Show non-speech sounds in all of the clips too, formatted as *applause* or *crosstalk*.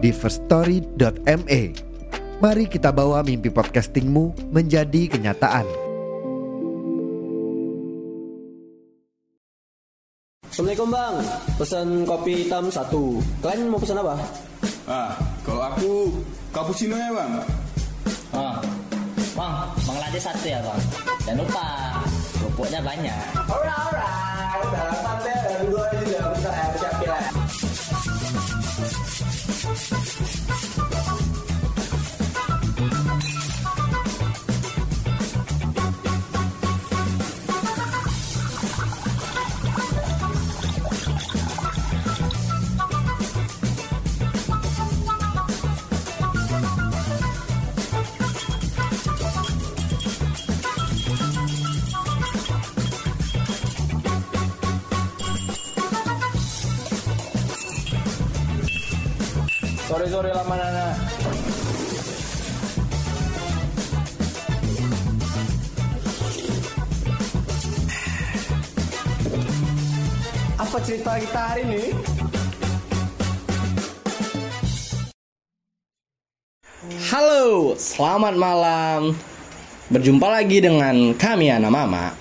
di firststory.me. Mari kita bawa mimpi podcastingmu menjadi kenyataan. Assalamualaikum bang, pesan kopi hitam satu. Kalian mau pesan apa? Ah, kalau aku cappuccino ya bang. Oh, bang, bang lade satu ya bang. Jangan lupa, kerupuknya banyak. Alright, alright. Sorry lama nana. Apa cerita kita hari ini? Halo, selamat malam. Berjumpa lagi dengan kami Ana Mama.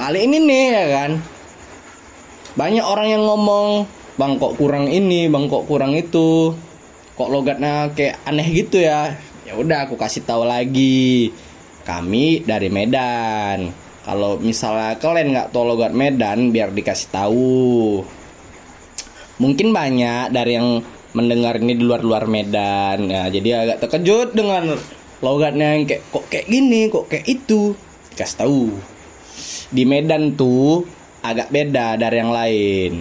Kali ini nih ya kan. Banyak orang yang ngomong, "Bang kok kurang ini, Bang kok kurang itu." Kok logatnya kayak aneh gitu ya. Ya udah aku kasih tahu lagi. Kami dari Medan. Kalau misalnya kalian nggak tahu logat Medan, biar dikasih tahu. Mungkin banyak dari yang mendengar ini di luar-luar Medan ya jadi agak terkejut dengan logatnya yang kayak kok kayak gini kok kayak itu kasih tahu di Medan tuh agak beda dari yang lain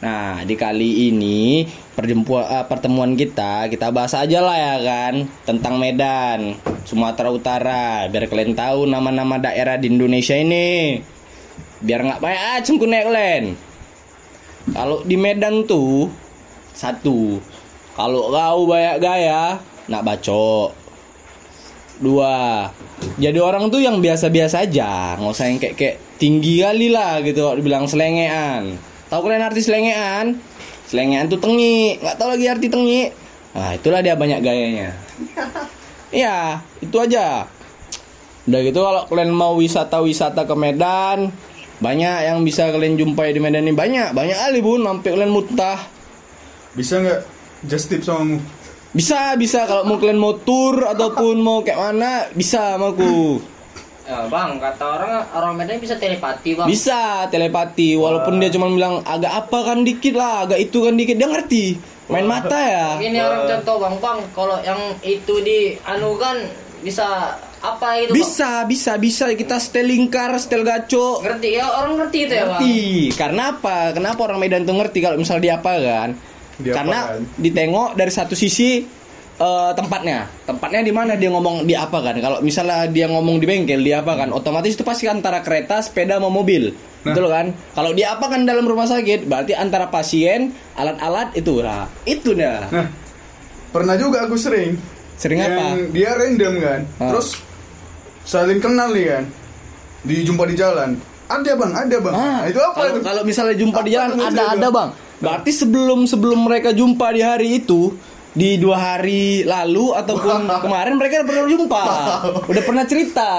nah di kali ini eh, pertemuan kita kita bahas aja lah ya kan tentang Medan Sumatera Utara. Biar kalian tahu nama-nama daerah di Indonesia ini. Biar nggak banyak ah cengkunek kalian. Kalau di Medan tuh satu kalau kau banyak gaya nak bacok. Dua jadi orang tuh yang biasa-biasa aja nggak usah yang kayak kayak tinggi kali lah gitu dibilang selengean tahu kalian arti selengean? Selengean tuh tengi. Nggak tahu lagi arti tengi. Nah itulah dia banyak gayanya. *laughs* Iya itu aja. Udah gitu kalau kalian mau wisata-wisata ke Medan banyak yang bisa kalian jumpai di Medan ini. Banyak banyak kali bun. Sampai kalian muntah. Bisa nggak? Just tip sama? Bisa, bisa. Kalau mau kalian mau tour ataupun mau kayak mana bisa sama aku. Ya, bang, kata orang orang Medan bisa telepati bang. Bisa telepati walaupun dia cuma bilang agak apa kan dikit lah, agak itu kan dikit dia ngerti. Main mata ya. Ini orang contoh bang, bang. Kalau yang itu di anu kan bisa apa itu? Bang? Bisa, bisa, bisa kita setel lingkar, setel gaco. Ngerti ya orang ngerti itu ya bang. Ngerti. Karena apa? Kenapa orang Medan tuh ngerti kalau misalnya dia apa kan? Diapa Karena kan? ditengok dari satu sisi eh, tempatnya. Tempatnya di mana dia ngomong di apa kan? Kalau misalnya dia ngomong di bengkel dia apa kan? Otomatis itu pasti antara kereta, sepeda, sama mobil. Nah. Betul kan? Kalau dia apa kan dalam rumah sakit, berarti antara pasien, alat-alat itu lah. Itu dah. Nah, pernah juga aku sering. Sering yang apa? Dia random kan. Ah. Terus saling kenal nih kan. Dijumpa di jalan. Ada bang, ada bang. Ah, Nah, itu apa kalau, itu? kalau misalnya jumpa di Apa jalan itu ada ada bang. Berarti sebelum sebelum mereka jumpa di hari itu di dua hari lalu ataupun *laughs* kemarin mereka udah pernah jumpa, udah pernah cerita.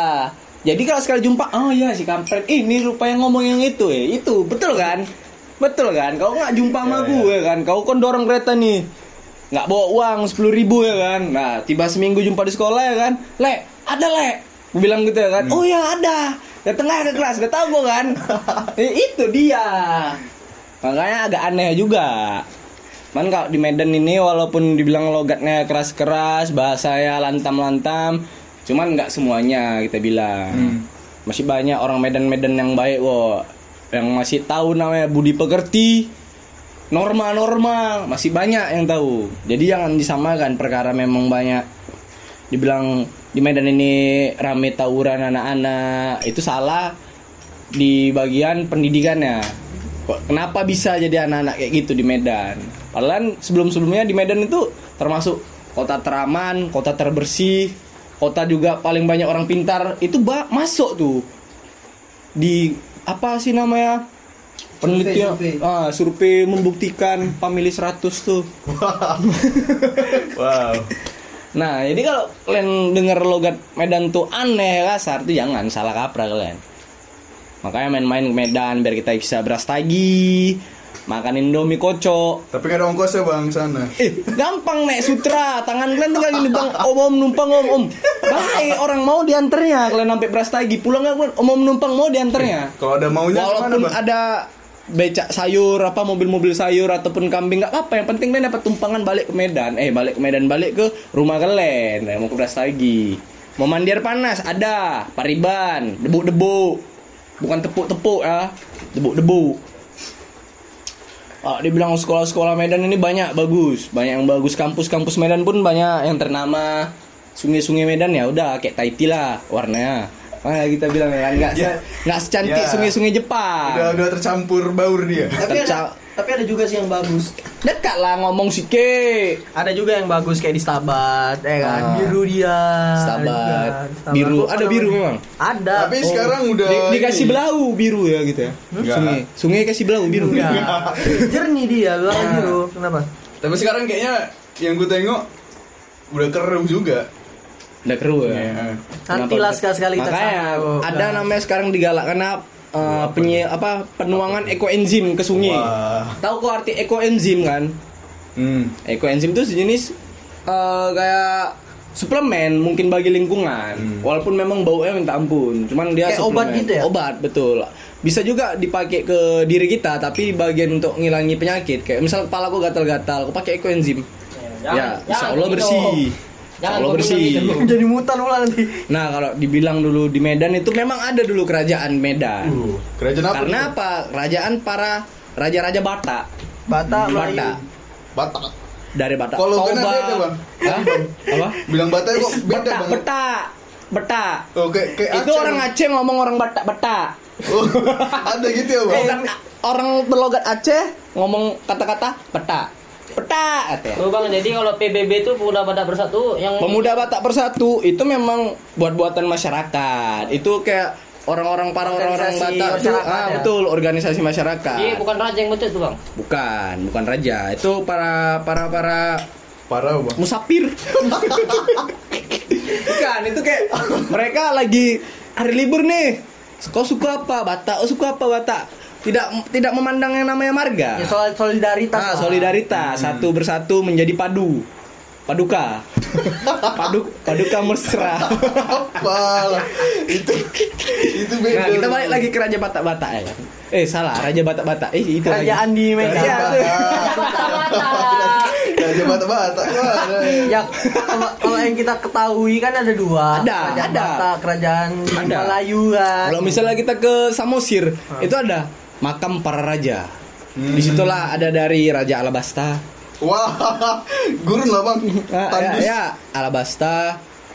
Jadi kalau sekali jumpa, oh ya si kampret ini rupanya ngomong yang itu ya, itu betul kan? Betul kan? Kau nggak jumpa sama Ya, gue kan? Kau kan dorong kereta nih, nggak bawa uang sepuluh ribu ya kan? Nah tiba seminggu jumpa di sekolah ya kan? Le, ada le, gue bilang gitu ya kan? Oh ya ada, dateng aja ke kelas, gak tau gue kan? *laughs* Eh, itu dia. Makanya agak aneh juga. Man kalau di Medan ini walaupun dibilang logatnya keras-keras, bahasanya lantam-lantam, cuman nggak semuanya kita bilang. Masih banyak orang Medan-Medan yang baik, wo. Yang masih tahu namanya budi pekerti. norma-norma masih banyak yang tahu. Jadi jangan disamakan perkara memang banyak dibilang di Medan ini rame tawuran anak-anak itu salah di bagian pendidikannya. Kok kenapa bisa jadi anak-anak kayak gitu di Medan? Padahal sebelum-sebelumnya di Medan itu termasuk kota teraman, kota terbersih, kota juga paling banyak orang pintar itu ba- masuk tuh. Di apa sih namanya? Penelitian survei. ah survei membuktikan pemilih 100 tuh. Wow. *laughs* nah jadi kalau kalian dengar logat Medan tuh aneh kasar tuh jangan salah kaprah kalian. Makanya main-main ke Medan biar kita bisa beras tagi makan indomie kocok. Tapi ada ongkosnya bang sana. Eh, gampang nek sutra, tangan kalian tinggal gini bang, om om numpang om om. Baik orang mau diantarnya, kalian sampai beras tagi, pulang nggak om om numpang mau diantarnya. Kalau ada maunya Walaupun bang? ada becak sayur apa mobil-mobil sayur ataupun kambing nggak apa yang penting kalian dapat tumpangan balik ke Medan. Eh balik ke Medan balik ke rumah kalian. Eh, mau ke tagi mau mandi air panas ada. Pariban debu-debu bukan tepuk-tepuk ya. Debu-debu Ah, dibilang sekolah-sekolah Medan ini banyak bagus, banyak yang bagus. Kampus-kampus Medan pun banyak yang ternama. Sungai-sungai Medan ya udah kayak Tahiti lah warnanya. Makanya kita bilang ya nggak se- Ya. nggak secantik Ya. sungai-sungai Jepang. Udah udah tercampur baur dia. Tapi ada, Terca- tapi ada juga sih yang bagus. Dekat lah ngomong sih ke. Ada juga yang bagus kayak di Stabat, ya kan? Ah. Biru dia. Stabat. Stabat. Biru. Ada biru memang? Ada. Tapi sekarang udah Di- dikasih belau biru ya gitu ya. Enggak. Sungai. Sungai kasih belau biru. Enggak. *laughs* Jernih dia, warna biru. Kenapa? Tapi sekarang kayaknya yang gue tengok udah keruh juga. Udah keruh ya. Iya. Nantilah sekali-sekali kita Makanya sama. ada namanya sekarang digalakkan apa uh, penye apa penuangan ekoenzim ke sungai. Wah. Tahu kok arti ekoenzim kan? Hmm. Ekoenzim itu sejenis uh, kayak suplemen mungkin bagi lingkungan. Walaupun memang baunya minta ampun, cuman dia Kayak obat suplemen. gitu ya? Obat betul. Bisa juga dipakai ke diri kita tapi bagian untuk ngilangi penyakit. Kayak misal kepala aku gatal-gatal, aku pakai ekoenzim. ya, insya Allah bersih. Insya Allah bersih. *laughs* Jadi mutan pula nanti. Nah kalau dibilang dulu di Medan itu memang ada dulu kerajaan Medan. Uh, kerajaan apa? Karena tuh? apa? Kerajaan para raja-raja Bata. Bata, Melayu. Bata Batak. dari Bata. Kalau Toba. benar beda, Bang. Hah? Apa? Bilang Batak kok beda Beta, bang. Beta, Beta. Oh, kayak, kayak Itu Aceh, orang. Aceh ngomong orang Bata, Beta. Oh, *laughs* ada gitu ya bang. Orang, orang berlogat Aceh ngomong kata-kata Beta. Beta katanya. Oh bang, jadi kalau PBB itu Pemuda Batak Bersatu yang Pemuda Batak Bersatu itu memang buat-buatan masyarakat. Itu kayak orang-orang para orang-orang Batak tuh, masyarakat ah ya? betul organisasi masyarakat. Iya, bukan raja yang bentuk tuh bang. Bukan, bukan raja. Itu para para para Parah bang. musafir. bukan, itu kayak mereka lagi hari libur nih. Kau suka apa? Batak. Oh, suka apa Batak? Tidak tidak memandang yang namanya marga. Ya soal solidaritas. Ah, lah. solidaritas satu bersatu menjadi padu. Paduka. *laughs* Padu paduka mesra. Apalah. itu itu beda. Nah, kita balik lagi ke Raja Batak-Batak ya. Eh, salah, Raja Batak-Batak. Eh, itu lagi. Kerajaan di Medan. Raja Batak-Batak. *laughs* Wah, ada. Ya, kalau, kalau yang kita ketahui kan ada dua. Ada, kerajaan ada. Batak, kerajaan Ada. Melayu kan. Kalau misalnya kita ke Samosir, itu ada makam para raja. Di situlah ada dari Raja Alabasta, Wah, *laughs* gurun lah bang. Ah, ya, Tandus. ya, Alabasta,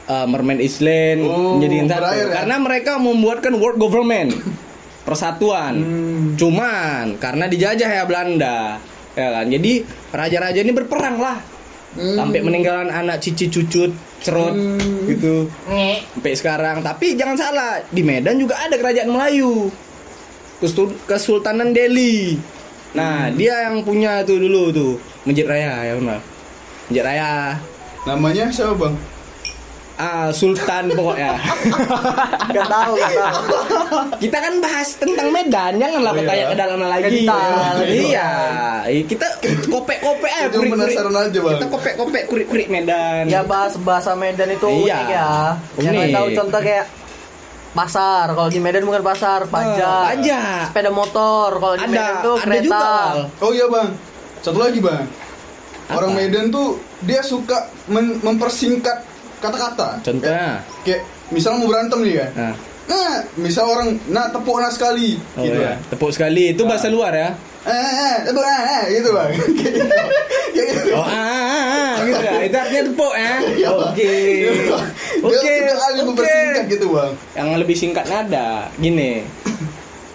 uh, Mermaid Island Oh, menjadi satu. berair ya? Karena mereka membuatkan world government, *laughs* persatuan. Hmm. Cuman karena dijajah ya Belanda, ya kan. Jadi raja-raja ini berperang lah. Hmm. Sampai meninggalkan anak cici cucut cerot gitu sampai sekarang tapi jangan salah di Medan juga ada kerajaan Melayu Kesultanan Delhi nah Hmm. dia yang punya tuh dulu tuh Masjid Raya ya benar Masjid Raya Namanya siapa bang? ah Sultan pokoknya *laughs* Gak tahu, gak tahu. kita kan bahas tentang Medan janganlah Oh, iya. bertanya ke dalam lagi Kental. iya Eh, kita kopek-kopek aja kurik-kurik. penasaran aja, Bang. kita kopek-kopek kurik-kurik Medan Ya bahas bahasa Medan itu unik Iya, ya. Yang unik. nggak tahu contoh kayak pasar. Kalau di Medan bukan pasar, pajak. pajak. Sepeda motor. Kalau di Ada, Medan tuh ada kereta. juga. Oh iya bang. Satu lagi bang. Orang Apa? Medan tuh dia suka men- mempersingkat kata-kata. contohnya Kayak misalnya mau berantem nih ya. nah nah misal orang nah tepuk nah sekali Oh, gitu ya. kan. Tepuk sekali itu bahasa luar ya. eh eh eh, tepuk eh eh gitu bang *laughs* Kayak gitu. Kayak gitu. Oh, ah, ah, ah, gitu ya. Itu artinya tepuk ya. *laughs* Iya. Oke. Oke. kali Oke. mempersingkat gitu bang Yang lebih singkatnya ada gini.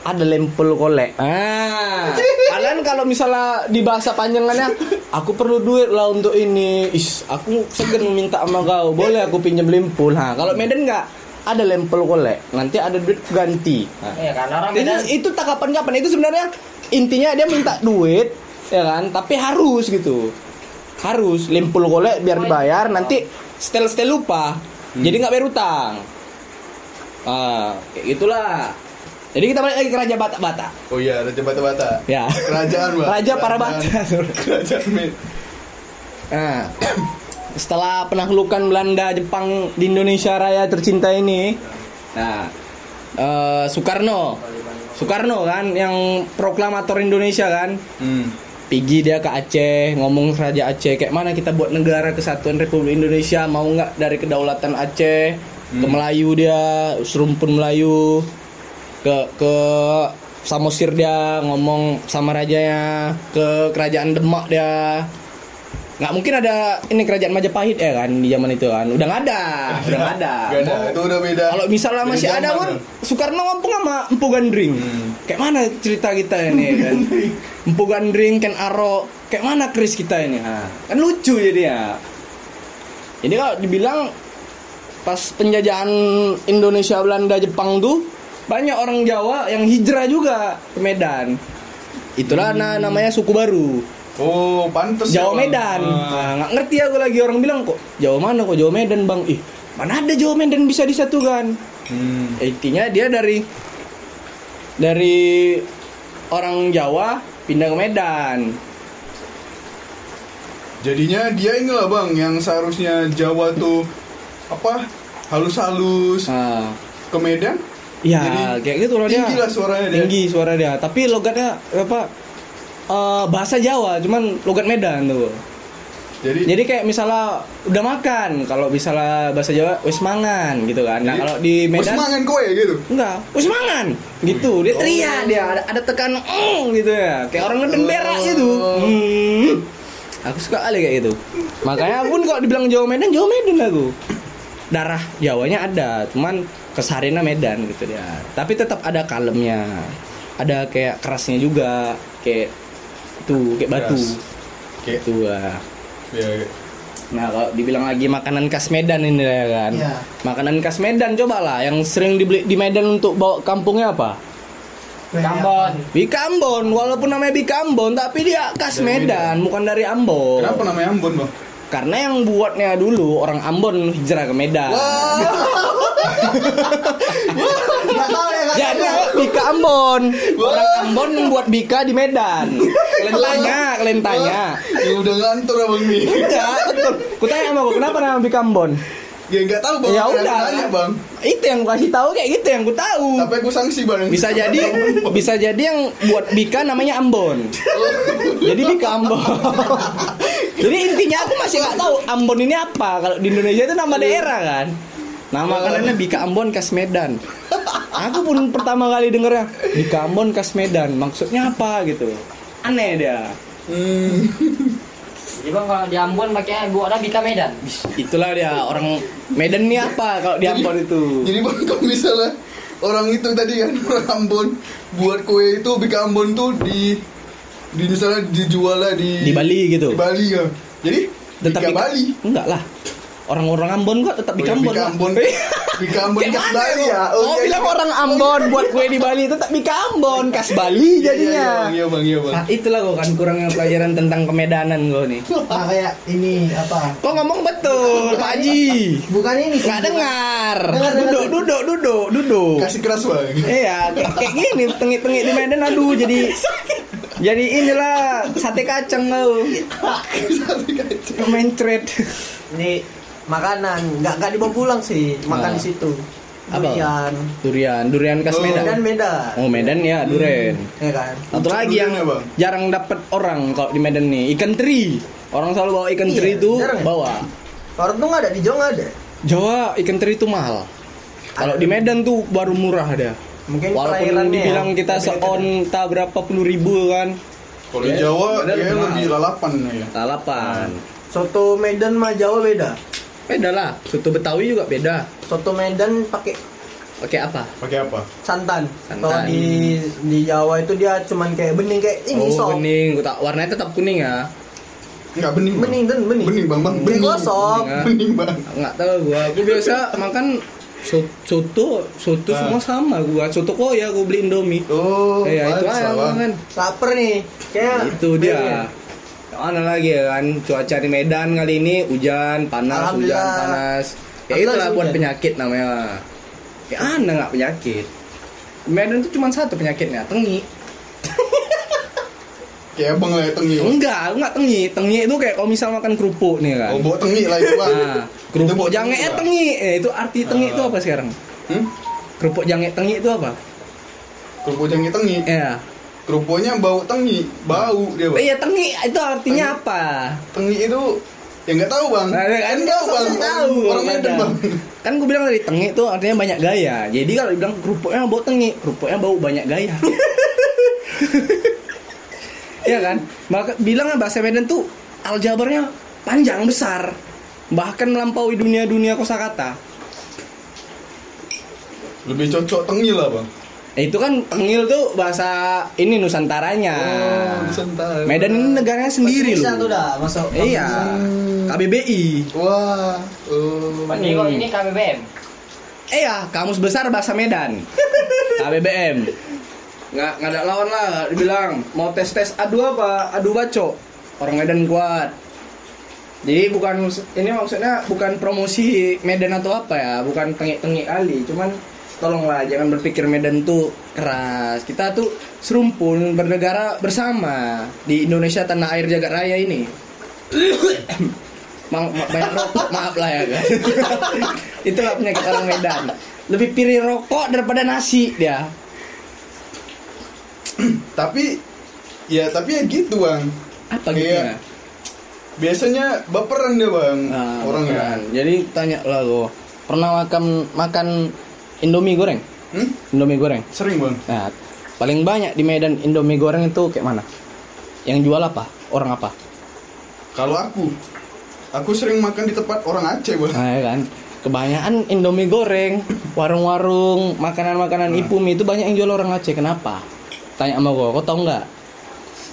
Ada lempel kolek. Ah. Kalian kalau misalnya di bahasa panjangannya, aku perlu duit lah untuk ini. Is, aku segan minta sama kau. Boleh aku pinjam lempul. Nah, kalau Medan nggak ada lempel kolek. Nanti ada duit ganti. Nah, Iya kan orang itu, Medan itu tak kapan-kapan itu sebenarnya intinya dia minta duit ya kan tapi harus gitu harus limpul golek biar dibayar nanti setel setel lupa jadi nggak bayar utang. Ah kayak gitulah. Jadi kita balik lagi ke raja batak batak oh iya raja bata bata ya. Kerajaan bang raja para batak kerajaan *laughs* Med nah setelah penaklukan Belanda Jepang di Indonesia Raya tercinta ini nah eh, Soekarno. Soekarno kan yang proklamator Indonesia kan. Hmm. Pergi dia ke Aceh ngomong Raja Aceh kayak mana kita buat negara kesatuan Republik Indonesia mau nggak dari kedaulatan Aceh ke Melayu dia serumpun Melayu ke ke Samosir dia ngomong sama rajanya ke kerajaan Demak dia nggak mungkin ada ini kerajaan Majapahit ya kan di zaman itu kan. Udah nggak ada udah nggak ada. Gak ada, Mau- itu udah beda. kalau misalnya masih ada pun. Soekarno ngomong sama Empu Gandring? Kayak mana cerita kita ini kan? Empu Gandring Ken Aro kayak mana Kris kita ini? Ha? kan lucu jadi ya jadi kalau dibilang pas penjajahan Indonesia Belanda Jepang tuh banyak orang Jawa yang hijrah juga ke Medan. Itulah na- namanya suku baru Oh, pantes ya, Jawa. Medan. Ah. Nah, nggak ngerti aku lagi orang bilang kok Jawa mana kok Jawa Medan bang? Ih mana ada Jawa Medan bisa disatukan? Hmm. Intinya dia dari dari orang Jawa pindah ke Medan. Jadinya dia inilah bang yang seharusnya Jawa tuh apa halus-halus Nah, ke Medan. ya Jadi, kayak gitu loh dia. tinggi lah suaranya dia. Tinggi suara dia. Tapi logatnya apa? Eh, bahasa Jawa, cuman logat Medan tuh. Jadi, Jadi kayak misalnya udah makan, kalau misalnya bahasa Jawa wis mangan gitu kan. Nah, kalau di Medan mangan kowe gitu. Enggak, wis mangan. Gitu. Dia teriak dia, ada, ada tekan "eng" gitu ya. Kayak orang ngeden berak gitu. Hmm. Aku suka kali kayak gitu. Makanya pun kok dibilang Jawa Medan, Jawa Medan aku. Darah Jawanya ada, cuman kesarina Medan gitu dia. Tapi tetap ada kalemnya. Ada kayak kerasnya juga, kayak itu kayak batu. Kayak Itu ah. ya, ya. Nah kalau dibilang lagi makanan khas Medan ini ya kan Iya. Makanan khas Medan coba lah Yang sering dibeli di Medan untuk bawa kampungnya apa? Kambon. Bika Ambon Walaupun namanya Bika Ambon Tapi dia khas Dari Medan, Bukan dari Ambon Kenapa namanya Ambon bang? Karena yang buatnya dulu Orang Ambon hijrah ke Medan. Ya? Jadi Bika Ambon. Orang Ambon yang buat Bika di Medan. Kalian tanya Kalian tanya Ya udah ngantor abang nih. Enggak, betul. Kutanya sama gue Kenapa nama Bika Ambon? Ya nggak tahu bang. Ya udah. Tanya bang. Itu yang gue kasih tahu kayak gitu yang gue tahu. Tapi aku sanksi bang. bisa jadi bisa jadi yang buat Bika namanya Ambon. Jadi Bika Ambon. *laughs* Jadi intinya aku masih nggak tahu Ambon ini apa kalau di Indonesia itu nama daerah kan nama makanannya Bika Ambon khas Medan aku pun pertama kali dengernya Bika Ambon khas Medan maksudnya apa gitu aneh dia Hmm. Jadi bang kalau di Ambon pakai gua ada Bika Medan. itulah dia orang Medan ini apa kalau di Ambon itu Jadi bang *laughs* kalau misalnya orang itu tadi kan orang Ambon buat kue itu Bika Ambon tuh di di misalnya dijual lah di Di Bali gitu? Di Bali ya. Jadi tetap Bika Bali. enggak lah orang-orang Ambon kok tetap Oh, Bika ya, Ambon Pak. Ambon. Bika *laughs* Ambon khas mana Bali ya. Oh, iya, bilang iya. orang Ambon buat kue di Bali itu tak Bika Ambon, khas Bali Iya, iya, jadinya. Iya bang, iya bang, iya bang. Nah, itulah gue kan kurangnya pelajaran tentang kemedanan gue nih. Nah, *laughs* kayak ini apa? Kok ngomong betul, Pak Haji? Bukan ini sih. Nggak bukan- dengar. Dengar, dengar. Duduk, duduk, duduk, duduk. Kasih keras bang. Iya, kayak, kayak gini tengik-tengik di Medan aduh jadi *laughs* jadi inilah sate kacang tau. Mencret. Ini makanan nggak nggak dibawa pulang sih makan Ah. di situ Apa? durian Durian, durian khas Oh. Medan. Medan Medan Oh, Medan ya, durian. ya kan Satu lagi yang ya, Bang? jarang dapat orang kalau di Medan nih, ikan teri. Orang selalu bawa ikan Iya, teri itu ya? bawa. orang tuh nggak ada di Jawa ada Jawa ikan teri itu mahal. Kalau di Medan tuh baru murah ada. Mungkin Walaupun perairannya dibilang ya, kita beda-beda. seonta berapa puluh ribu kan. Kalau Ya, Jawa Medan dia mahal. lebih lalapan ya. Lalapan. Soto Medan sama Jawa beda. Beda lah. Soto Betawi juga beda. Soto Medan pakai Pakai apa? Pakai apa? santan. Santan. Kalau di di Jawa itu dia cuman kayak bening kayak ini oh, sop. bening. Tak warnanya tetap kuning ya. Enggak bening. Bang. Bening dan bening. Bening bang bang. Bening. gosok. Bening, ah. Bening bang. Nggak tahu gua. Aku biasa makan soto, soto Ah. semua sama gua. Soto kok ya gua beli Indomie. Oh, ya itu kan. Laper nih. Kayak Itu dia. Mana lagi ya kan cuaca di Medan kali ini hujan panas hujan Alhamdulillah. panas. Ya itulah buat hujan. penyakit namanya. Ya anda nggak penyakit. Medan itu cuma satu penyakitnya, tengi. *laughs* Kayak abang lah ya tengi. Enggak, aku nggak tengi. Tengi itu kayak kalau misal makan kerupuk nih kan. Oh, bawa tengi lah itu bang. Nah, kerupuk jange tengi, tengi. Eh, itu arti tengi itu apa sekarang? Hmm? Kerupuk jange tengi itu apa? Kerupuk jangi tengi. Ya. Kerupuknya bau tengi. Bau dia bang. Iya tengi itu artinya apa? Tengi itu ya nggak tahu bang. Nah, kan nggak tahu, bang. tahu. Orang Medan bang. Kan gue bilang tadi tengi itu artinya banyak gaya. Jadi kalau dibilang kerupuknya bau tengi, kerupuknya bau banyak gaya. *laughs* Iya kan? Maka bilangnya bahasa Medan tuh aljabarnya panjang besar. Bahkan melampaui dunia-dunia kosakata. Lebih cocok tengi lah bang. Eh, itu kan tengil tuh bahasa ini nusantaranya. Oh, Nusantara. Medan ini negaranya sendiri bisa tuh loh. dah masuk. Iya. KBBI. Wah. Oh. Ini kok ini KBBM. Eh ya, kamus besar bahasa Medan. *laughs* KBBM. Nggak, nggak ada lawan lah, dibilang mau tes tes adu apa? Adu baco. Orang Medan kuat. Jadi bukan ini maksudnya bukan promosi Medan atau apa ya, bukan tengik-tengik kali, cuman tolonglah jangan berpikir Medan tuh keras. Kita tuh serumpun bernegara bersama di Indonesia tanah air jagat raya ini. *coughs* Ma ma- banyak rokok maaf lah ya kan *laughs* itulah penyakit orang Medan lebih pilih rokok daripada nasi dia *clears throat* Tapi ya tapi ya gitu bang. apa Kayak- gitu ya Biasanya baperan dia bang. Nah, orang ya. jadi tanya lah lo pernah makan makan Indomie goreng Hmm? Indomie goreng Sering bang. nah paling banyak di Medan Indomie goreng itu kayak mana yang jual apa orang apa Kalau aku, aku sering makan di tempat orang Aceh bang. nah ya kan kebanyakan Indomie goreng warung-warung makanan-makanan Nah. ipum itu banyak yang jual orang Aceh kenapa tanya sama gue kau tau nggak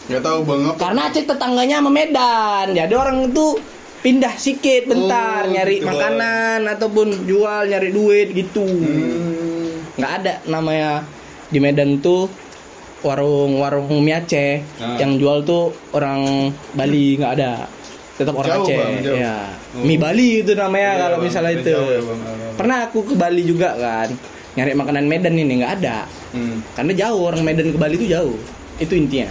Gak tahu bang apa. Karena Aceh tetangganya sama Medan. Jadi orang itu pindah sikit bentar Oh, nyari gitu, makanan ataupun jual nyari duit gitu. Hmm. nggak ada namanya di Medan tuh warung-warung mie Aceh Ah. yang jual tuh orang Bali nggak ada. Tetap orang Jauh, Aceh. Bang, jauh. Ya. Oh. Mie Bali itu namanya Iya, kalau Bang, misalnya itu. jauh ya, Bang. Ah, Pernah aku ke Bali juga kan. Nyari makanan Medan ini nggak ada. Hmm. Karena jauh orang Medan ke Bali itu jauh. Itu intinya.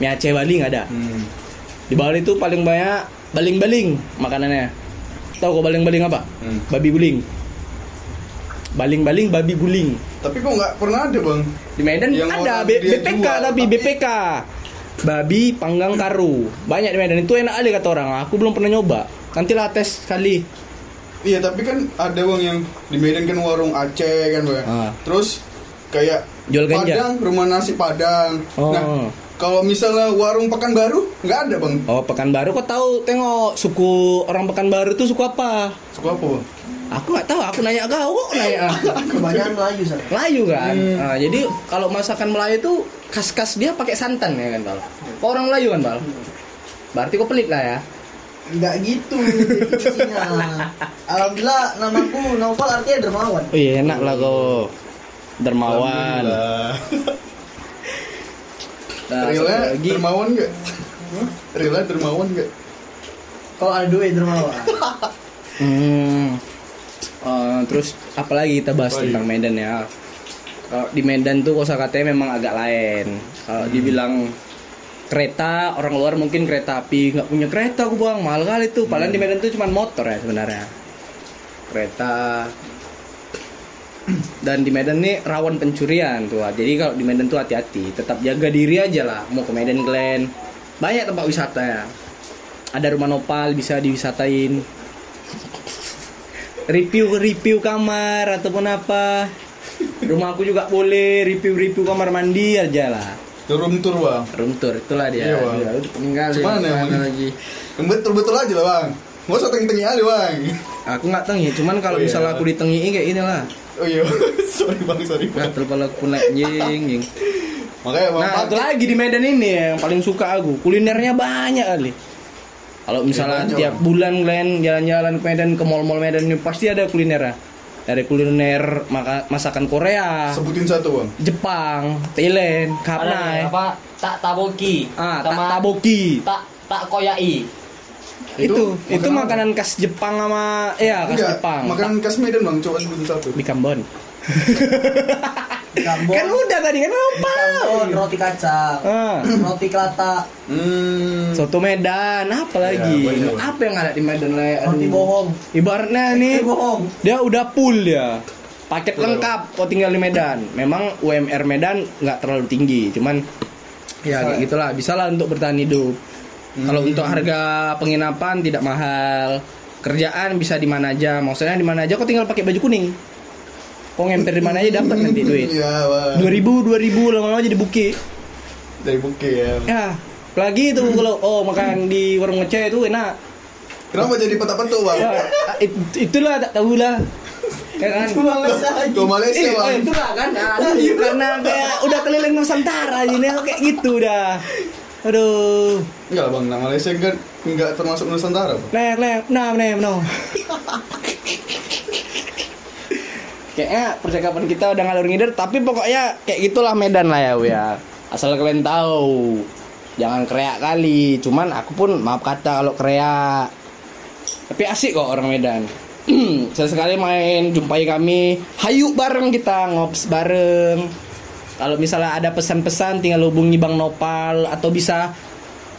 Mie Aceh Bali nggak ada. Hmm. Di Bali itu paling banyak baling-baling makanannya. Tahu kok baling-baling apa? Hmm. Babi guling. Baling-baling babi guling. Tapi kok nggak pernah ada bang? Di Medan Yang ada B- BPK jual, tapi tapi- BPK. Babi panggang karu. Banyak di Medan itu enak kali kata orang. Aku belum pernah nyoba. Nantilah tes sekali. Iya tapi kan ada bang yang di Medan kan warung Aceh kan bang. Ah. Terus kayak Jual ganja? Padang rumah nasi Padang. Oh. Nah kalau misalnya warung Pekanbaru nggak ada bang. Oh, Pekanbaru kok tahu tengok suku orang Pekanbaru tuh suku apa? Suka apa bang? Aku nggak tahu, aku nanya kau, kok nanya. *laughs* Kebanyakan Melayu sana. Melayu kan. Nah, jadi kalau masakan Melayu itu khas-khas dia pakai santan ya kan, Bal. Kau orang Melayu kan, Bal? Berarti kau pelit lah ya. Enggak gitu definisinya. Alhamdulillah namaku Naufal artinya dermawan. Oh iya, enak lah kau. Dermawan. Alhamdulillah. Nah, Realnya lagi. dermawan nggak? Hah? Realnya dermawan nggak? Kalau ada duit dermawan. *laughs* Hmm. Eh, terus apalagi kita bahas Apalagi? tentang Medan ya. Kalau di Medan tuh kosakatanya memang agak lain. Kalau dibilang kereta orang luar mungkin kereta api nggak punya kereta aku buang mahal kali tuh. Padahal di Medan tuh cuma motor ya sebenarnya. Kereta dan di Medan nih rawan pencurian tuh. Jadi kalau di Medan tuh hati-hati, tetap jaga diri aja lah. Mau ke Medan Glen, banyak tempat wisata ya. Ada rumah nopal bisa diwisatain. review-review kamar ataupun apa. Rumahku juga boleh review-review kamar mandi aja lah. Turun tur bang. Room tour itulah dia. Iya, Bang. Dia udah meninggal. Cuman ya, ya, Bang? lagi. Yang betul-betul aja lah bang. Nggak usah tengi-tengi aja bang. Aku nggak tengi, cuman kalau Oh, iya. misalnya aku ditengiin kayak gini lah. Oh iya, *laughs* sorry bang, sorry bang. Gatel kepala aku naik jing, jing. Makanya bang, Nah, satu lagi di Medan ini yang paling suka aku. Kulinernya banyak kali. Kalau misalnya banyak, tiap Bang. bulan kalian jalan-jalan ke Medan ke mall-mall Medan ini pasti ada kulinernya. Dari kuliner maka, masakan Korea, sebutin satu bang. Jepang, Thailand, Kapnai, apa? Tak taboki. ah, tak taboki. tak tak koyai. Itu, Itu itu, makanan- makanan khas Jepang sama ya khas Enggak, Jepang. makanan khas Medan bang, coba sebutin satu. di Kambon. *laughs* Gambon, Kan udah tadi kan lupa. Gambon, roti kacang, Ah. roti kelata, Hmm. Soto Medan, apa lagi? banyak, Bang. apa yang ada di Medan lah? roti bohong. Ibaratnya nih, Roti bohong. dia udah full dia. Paket Betul. lengkap kau tinggal di Medan. Memang UMR Medan nggak terlalu tinggi, cuman ya kayak gitulah, bisa lah untuk bertahan hidup. Kalau untuk harga penginapan tidak mahal, kerjaan bisa di mana aja. Maksudnya di mana aja kau tinggal pakai baju kuning. Kau ngemper di mana aja dapat nanti duit. *laughs* Iya bang. 2000 2000 lama-lama jadi buki. Dari buke ya. Ya, apalagi itu kalau oh makan di warung ngeceh itu enak. Kenapa jadi peta-peta bang? Ya, it- itulah tak tahu lah. Ya kan? Ke Malaysia Eh, bang. eh, itulah kan. Nah, itu karena kayak udah keliling Nusantara ini kayak gitu dah. Aduh. Enggak lah bang, nah Malaysia kan enggak termasuk Nusantara bang. Lek, lek, nah, nah, no. Kayaknya percakapan kita udah ngalur ngider, tapi pokoknya kayak gitulah Medan lah ya, ya. Asal kalian tahu. Jangan kreak kali. Cuman aku pun maaf kata kalau kreak. Tapi asik kok orang Medan. *clears throat* Sesekali main jumpai kami, hayu bareng kita ngops bareng. Kalau misalnya ada pesan-pesan tinggal hubungi Bang Nopal atau bisa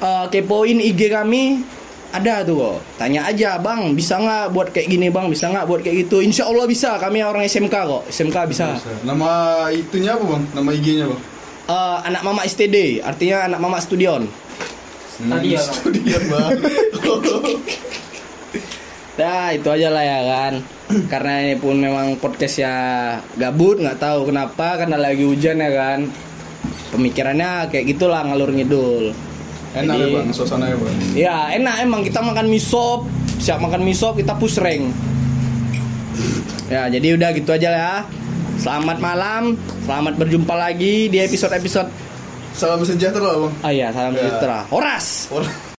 eh, kepoin IG kami ada tuh kok. Tanya aja Bang, bisa nggak buat kayak gini Bang? Bisa nggak buat kayak gitu? Insya Allah bisa. Kami orang SMK kok. SMK bisa. Nama itunya apa bang? Nama IG-nya bang? Eh, anak Mama STD, artinya anak Mama Studion. Tadi ya, Bang. *laughs* Studio bang. Nah itu aja lah ya kan Karena ini pun memang podcast ya gabut nggak tahu kenapa Karena lagi hujan ya kan Pemikirannya kayak gitulah ngalur ngidul Enak Jadi- ya bang, suasananya bang. Ya enak. Emang kita makan mie sop. Siap makan mie sop kita push rank. Ya jadi udah gitu aja ya Selamat malam. Selamat berjumpa lagi di episode-episode Salam sejahtera bang. Oh iya salam Ya. sejahtera. Horas! Orang